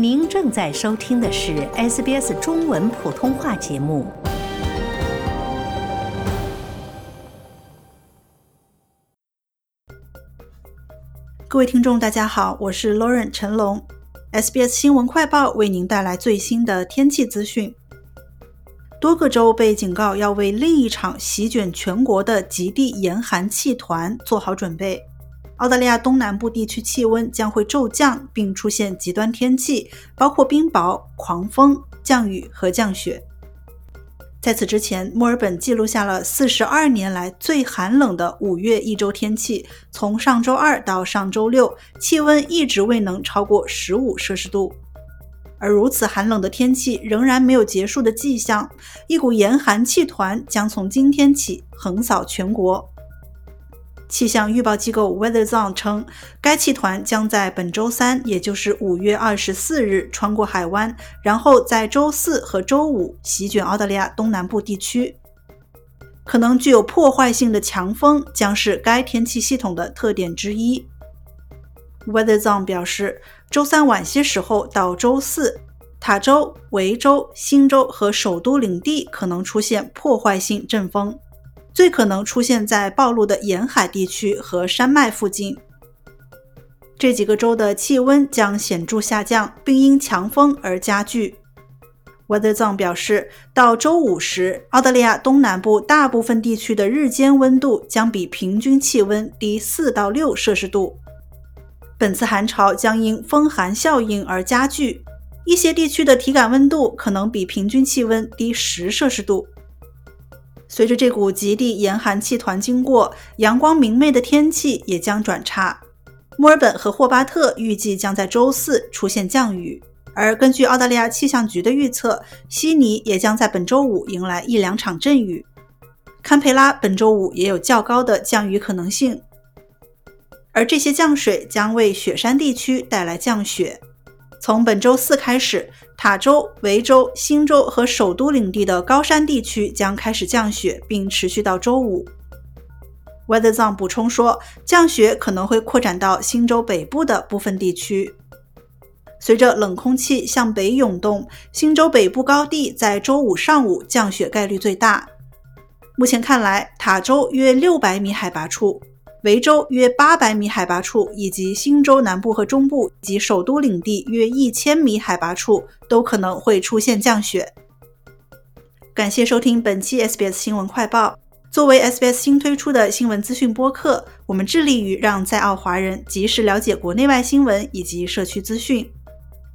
您正在收听的是 SBS 中文普通话节目。各位听众，大家好，我是 Lauren 陈龙。SBS 新闻快报为您带来最新的天气资讯。多个州被警告要为另一场席卷全国的极地严寒气团做好准备。澳大利亚东南部地区气温将会骤降，并出现极端天气，包括冰雹、狂风、降雨和降雪。在此之前，墨尔本记录下了四十二年来最寒冷的五月一周天气。从上周二到上周六，气温一直未能超过十五摄氏度。而如此寒冷的天气仍然没有结束的迹象，一股严寒气团将从今天起横扫全国。气象预报机构 WeatherZone 称，该气团将在本周三，也就是五月二十四日穿过海湾，然后在周四和周五席卷澳大利亚东南部地区。可能具有破坏性的强风将是该天气系统的特点之一。WeatherZone 表示，周三晚些时候到周四，塔州、维州、新州和首都领地可能出现破坏性阵风。最可能出现在暴露的沿海地区和山脉附近。这几个州的气温将显著下降，并因强风而加剧。WeatherZone 表示，到周五时，澳大利亚东南部大部分地区的日间温度将比平均气温低四到六摄氏度。本次寒潮将因风寒效应而加剧，一些地区的体感温度可能比平均气温低十摄氏度。随着这股极地严寒气团经过，阳光明媚的天气也将转差。墨尔本和霍巴特预计将在周四出现降雨，而根据澳大利亚气象局的预测，悉尼也将在本周五迎来一两场阵雨。堪培拉本周五也有较高的降雨可能性，而这些降水将为雪山地区带来降雪。从本周四开始，塔州、维州、新州和首都领地的高山地区将开始降雪，并持续到周五。WeatherZone 补充说，降雪可能会扩展到新州北部的部分地区。随着冷空气向北涌动，新州北部高地在周五上午降雪概率最大。目前看来，塔州约六百米海拔处。维州约八百米海拔处，以及新州南部和中部及首都领地约一千米海拔处，都可能会出现降雪。感谢收听本期 SBS 新闻快报。作为 SBS 新推出的新闻资讯播客，我们致力于让在澳华人及时了解国内外新闻以及社区资讯。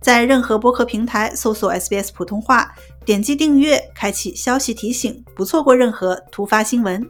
在任何播客平台搜索 SBS 普通话，点击订阅，开启消息提醒，不错过任何突发新闻。